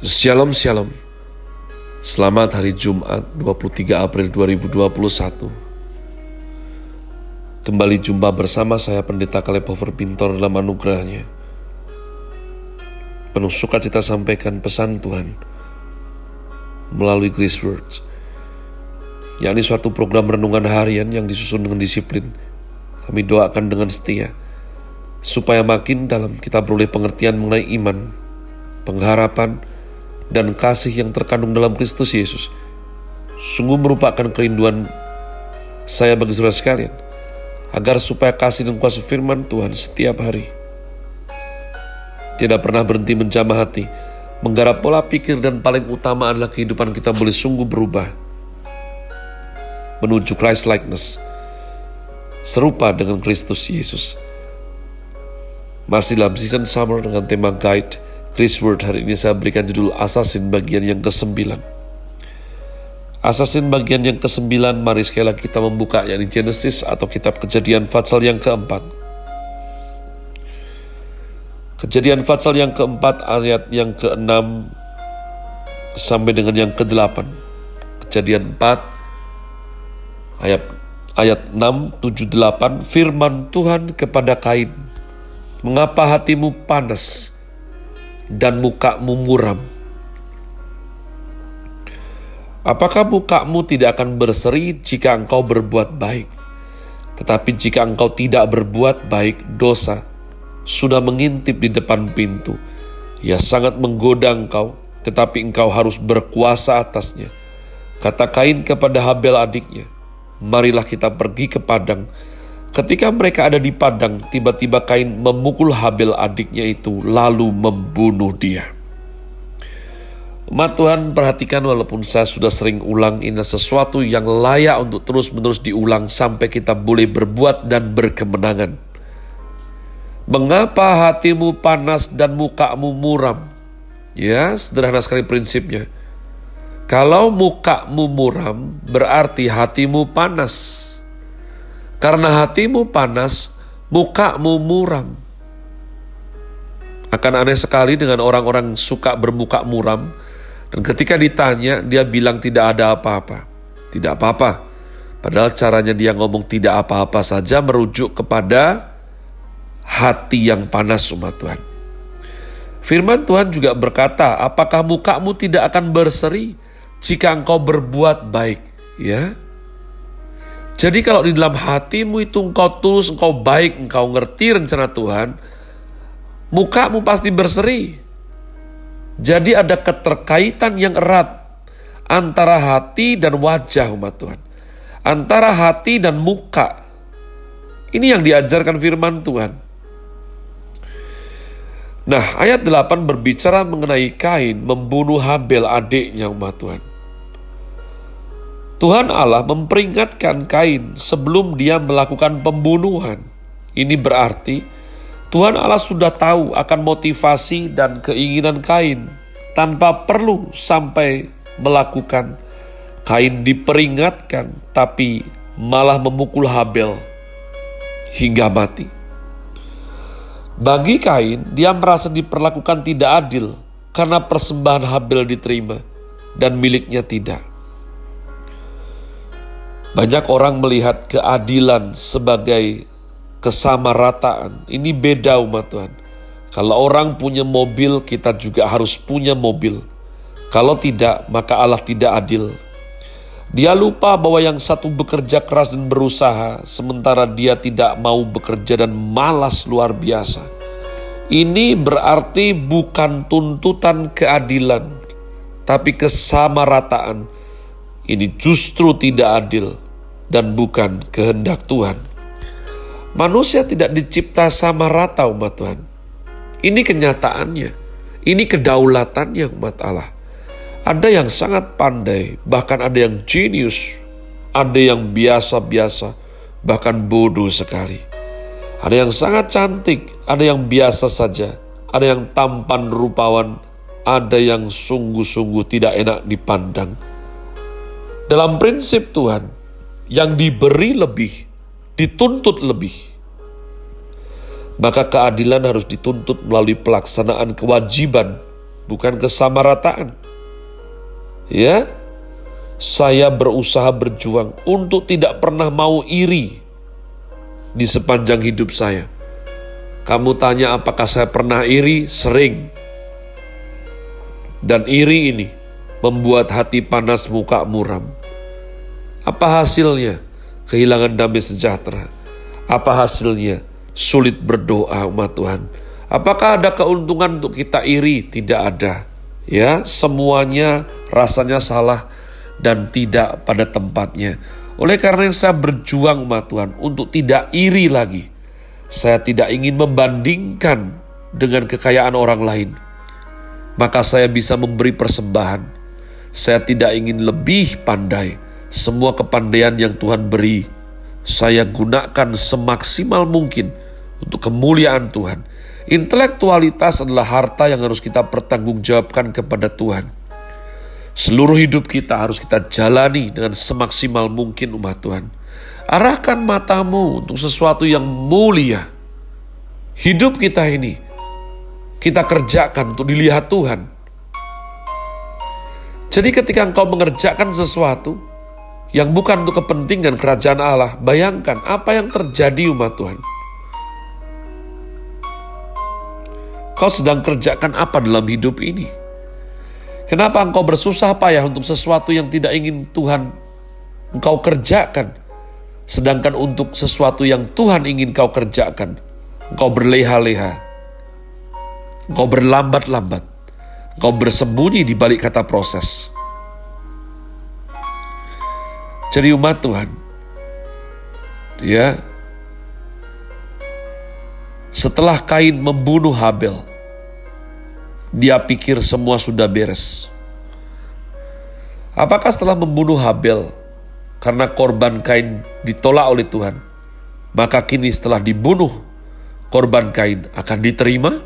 Shalom Shalom. Selamat hari Jumat 23 April 2021 Kembali jumpa bersama saya Pendeta Kaleb Pintor dalam anugerahnya. Penuh sukacita sampaikan pesan Tuhan Melalui Grace Words yakni suatu program renungan harian yang disusun dengan disiplin. Kami doakan dengan setia Supaya makin dalam kita beroleh pengertian mengenai iman Pengharapan, dan kasih yang terkandung dalam Kristus Yesus sungguh merupakan kerinduan saya bagi saudara sekalian agar supaya kasih dan kuasa firman Tuhan setiap hari tidak pernah berhenti menjamah hati menggarap pola pikir dan paling utama adalah kehidupan kita boleh sungguh berubah menuju Christ likeness serupa dengan Kristus Yesus. Masih dalam season summer dengan tema guide Chris Word hari ini saya berikan judul Assassin bagian yang ke-9. Assassin bagian yang ke-9, mari sekali lagi kita membuka yakni Genesis atau kitab kejadian Fatsal yang keempat. Kejadian Fatsal yang keempat ayat yang ke-6 sampai dengan yang ke-8. Kejadian 4 ayat ayat 6, 7, 8 firman Tuhan kepada Kain Mengapa hatimu panas dan mukamu muram. Apakah mukamu tidak akan berseri jika engkau berbuat baik? Tetapi jika engkau tidak berbuat baik, dosa sudah mengintip di depan pintu. Ia sangat menggoda engkau, tetapi engkau harus berkuasa atasnya. Kata Kain kepada Habel adiknya, marilah kita pergi ke padang Ketika mereka ada di padang, tiba-tiba Kain memukul Habel adiknya itu, lalu membunuh dia. Umat Tuhan perhatikan walaupun saya sudah sering ulang ini sesuatu yang layak untuk terus-menerus diulang sampai kita boleh berbuat dan berkemenangan. Mengapa hatimu panas dan mukamu muram? Ya, sederhana sekali prinsipnya. Kalau mukamu muram, berarti hatimu panas. Karena hatimu panas, mukamu muram. Akan aneh sekali dengan orang-orang suka bermuka muram, dan ketika ditanya, dia bilang tidak ada apa-apa. Tidak apa-apa. Padahal caranya dia ngomong tidak apa-apa saja merujuk kepada hati yang panas umat Tuhan. Firman Tuhan juga berkata, apakah mukamu tidak akan berseri jika engkau berbuat baik? Ya, jadi kalau di dalam hatimu itu engkau tulus, engkau baik, engkau ngerti rencana Tuhan, mukamu pasti berseri. Jadi ada keterkaitan yang erat antara hati dan wajah umat Tuhan. Antara hati dan muka. Ini yang diajarkan firman Tuhan. Nah, ayat 8 berbicara mengenai Kain membunuh Habel adiknya umat Tuhan. Tuhan Allah memperingatkan Kain sebelum dia melakukan pembunuhan. Ini berarti Tuhan Allah sudah tahu akan motivasi dan keinginan Kain tanpa perlu sampai melakukan. Kain diperingatkan tapi malah memukul Habel hingga mati. Bagi Kain, dia merasa diperlakukan tidak adil karena persembahan Habel diterima dan miliknya tidak. Banyak orang melihat keadilan sebagai kesamarataan. Ini beda umat Tuhan. Kalau orang punya mobil, kita juga harus punya mobil. Kalau tidak, maka Allah tidak adil. Dia lupa bahwa yang satu bekerja keras dan berusaha, sementara dia tidak mau bekerja dan malas luar biasa. Ini berarti bukan tuntutan keadilan, tapi kesamarataan ini justru tidak adil dan bukan kehendak Tuhan. Manusia tidak dicipta sama rata umat Tuhan. Ini kenyataannya. Ini kedaulatannya umat Allah. Ada yang sangat pandai, bahkan ada yang jenius, ada yang biasa-biasa, bahkan bodoh sekali. Ada yang sangat cantik, ada yang biasa saja, ada yang tampan rupawan, ada yang sungguh-sungguh tidak enak dipandang dalam prinsip Tuhan, yang diberi lebih, dituntut lebih. Maka keadilan harus dituntut melalui pelaksanaan kewajiban bukan kesamarataan. Ya, saya berusaha berjuang untuk tidak pernah mau iri di sepanjang hidup saya. Kamu tanya apakah saya pernah iri? Sering. Dan iri ini membuat hati panas muka muram. Apa hasilnya? Kehilangan damai sejahtera. Apa hasilnya? Sulit berdoa umat Tuhan Apakah ada keuntungan untuk kita iri? Tidak ada. Ya, semuanya rasanya salah dan tidak pada tempatnya. Oleh karena yang saya berjuang umat Tuhan untuk tidak iri lagi. Saya tidak ingin membandingkan dengan kekayaan orang lain. Maka saya bisa memberi persembahan. Saya tidak ingin lebih pandai. Semua kepandaian yang Tuhan beri, saya gunakan semaksimal mungkin untuk kemuliaan Tuhan Intelektualitas adalah harta yang harus kita pertanggungjawabkan kepada Tuhan. Seluruh hidup kita harus kita jalani dengan semaksimal mungkin umat Tuhan. Arahkan matamu untuk sesuatu yang mulia. Hidup kita ini kita kerjakan untuk dilihat Tuhan. Jadi ketika engkau mengerjakan sesuatu yang bukan untuk kepentingan kerajaan Allah, bayangkan apa yang terjadi umat Tuhan. Kau sedang kerjakan apa dalam hidup ini? Kenapa engkau bersusah payah untuk sesuatu yang tidak ingin Tuhan engkau kerjakan? Sedangkan untuk sesuatu yang Tuhan ingin kau kerjakan, engkau berleha-leha. Engkau berlambat-lambat. Engkau bersembunyi di balik kata proses. Jadi umat Tuhan, ya, setelah Kain membunuh Habel, dia pikir semua sudah beres. Apakah setelah membunuh Habel karena korban Kain ditolak oleh Tuhan, maka kini setelah dibunuh korban Kain akan diterima?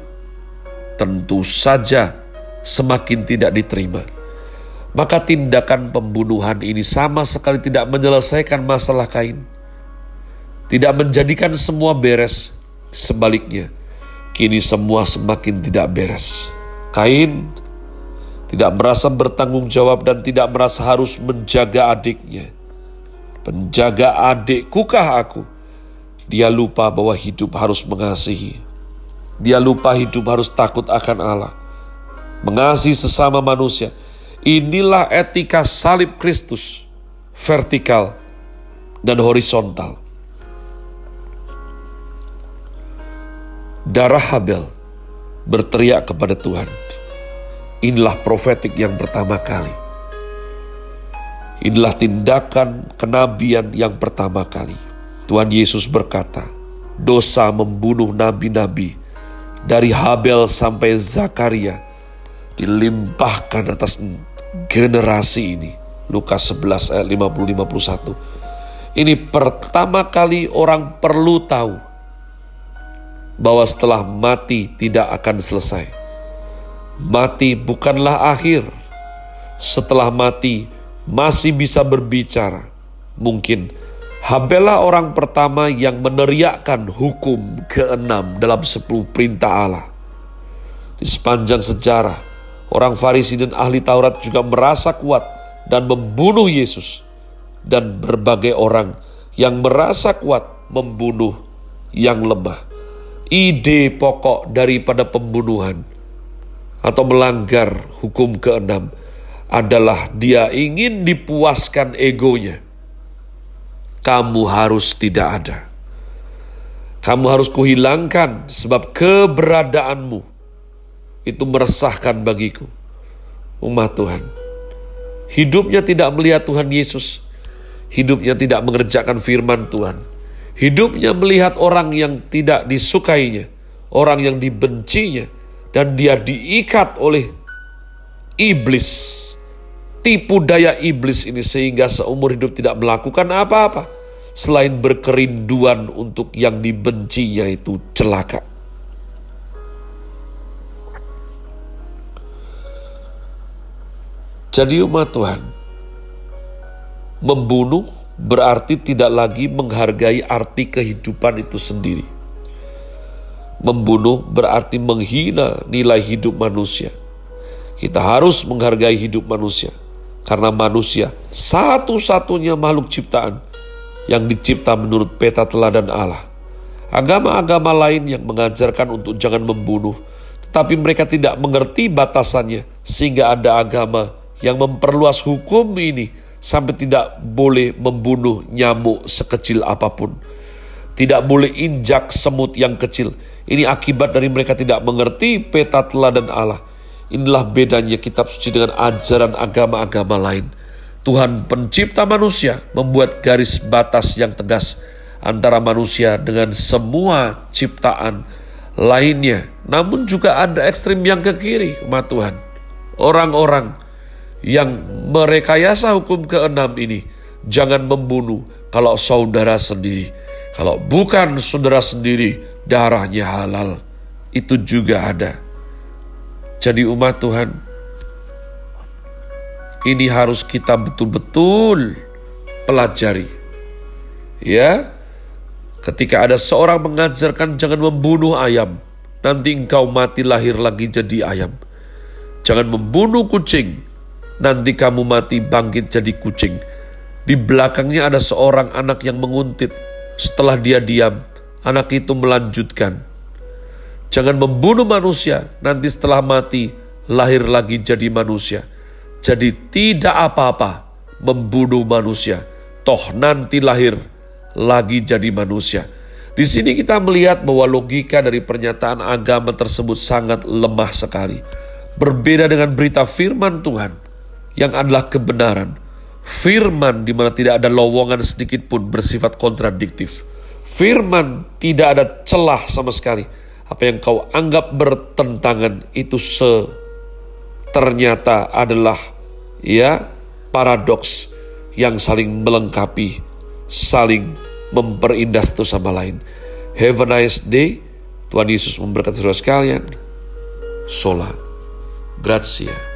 Tentu saja semakin tidak diterima. Maka tindakan pembunuhan ini sama sekali tidak menyelesaikan masalah Kain. Tidak menjadikan semua beres, sebaliknya kini semua semakin tidak beres. Kain tidak merasa bertanggung jawab dan tidak merasa harus menjaga adiknya. Penjaga kah aku. Dia lupa bahwa hidup harus mengasihi. Dia lupa hidup harus takut akan Allah. Mengasihi sesama manusia. Inilah etika salib Kristus. Vertikal dan horizontal. Darah Habel berteriak kepada Tuhan. Inilah profetik yang pertama kali. Inilah tindakan kenabian yang pertama kali. Tuhan Yesus berkata, dosa membunuh nabi-nabi dari Habel sampai Zakaria dilimpahkan atas generasi ini. Lukas 11 ayat 50-51. Ini pertama kali orang perlu tahu bahwa setelah mati tidak akan selesai. Mati bukanlah akhir. Setelah mati masih bisa berbicara. Mungkin Habela orang pertama yang meneriakkan hukum keenam dalam sepuluh perintah Allah. Di sepanjang sejarah, orang Farisi dan ahli Taurat juga merasa kuat dan membunuh Yesus. Dan berbagai orang yang merasa kuat membunuh yang lemah ide pokok daripada pembunuhan atau melanggar hukum keenam adalah dia ingin dipuaskan egonya. Kamu harus tidak ada. Kamu harus kuhilangkan sebab keberadaanmu itu meresahkan bagiku. Umat Tuhan. Hidupnya tidak melihat Tuhan Yesus. Hidupnya tidak mengerjakan firman Tuhan Hidupnya melihat orang yang tidak disukainya, orang yang dibencinya, dan dia diikat oleh iblis. Tipu daya iblis ini sehingga seumur hidup tidak melakukan apa-apa selain berkerinduan untuk yang dibencinya itu celaka. Jadi umat Tuhan, membunuh berarti tidak lagi menghargai arti kehidupan itu sendiri. Membunuh berarti menghina nilai hidup manusia. Kita harus menghargai hidup manusia, karena manusia satu-satunya makhluk ciptaan yang dicipta menurut peta teladan Allah. Agama-agama lain yang mengajarkan untuk jangan membunuh, tetapi mereka tidak mengerti batasannya, sehingga ada agama yang memperluas hukum ini sampai tidak boleh membunuh nyamuk sekecil apa pun. Tidak boleh injak semut yang kecil. Ini akibat dari mereka tidak mengerti peta teladan Allah Inilah bedanya kitab suci dengan ajaran agama-agama lain. Tuhan pencipta manusia membuat garis batas yang tegas antara manusia dengan semua ciptaan lainnya. Namun juga ada ekstrim yang ke kiri, umat Tuhan. Orang-orang yang merekayasa hukum keenam ini, jangan membunuh kalau saudara sendiri. Kalau bukan saudara sendiri, darahnya halal. Itu juga ada. Jadi umat Tuhan, ini harus kita betul-betul pelajari. Ya, ketika ada seorang mengajarkan jangan membunuh ayam, nanti engkau mati lahir lagi jadi ayam. Jangan membunuh kucing, nanti kamu mati bangkit jadi kucing. Di belakangnya ada seorang anak yang menguntit. Setelah dia diam, anak itu melanjutkan. Jangan membunuh manusia, nanti setelah mati lahir lagi jadi manusia. Jadi tidak apa-apa membunuh manusia, toh nanti lahir lagi jadi manusia. Di sini kita melihat bahwa logika dari pernyataan agama tersebut sangat lemah sekali. Berbeda dengan berita firman Tuhan yang adalah kebenaran. Firman di mana tidak ada lowongan sedikit pun bersifat kontradiktif. Firman tidak ada celah sama sekali apa yang kau anggap bertentangan itu se ternyata adalah ya paradoks yang saling melengkapi, saling memperindah satu sama lain. Have a nice day. Tuhan Yesus memberkati saudara sekalian. Sola. Grazie.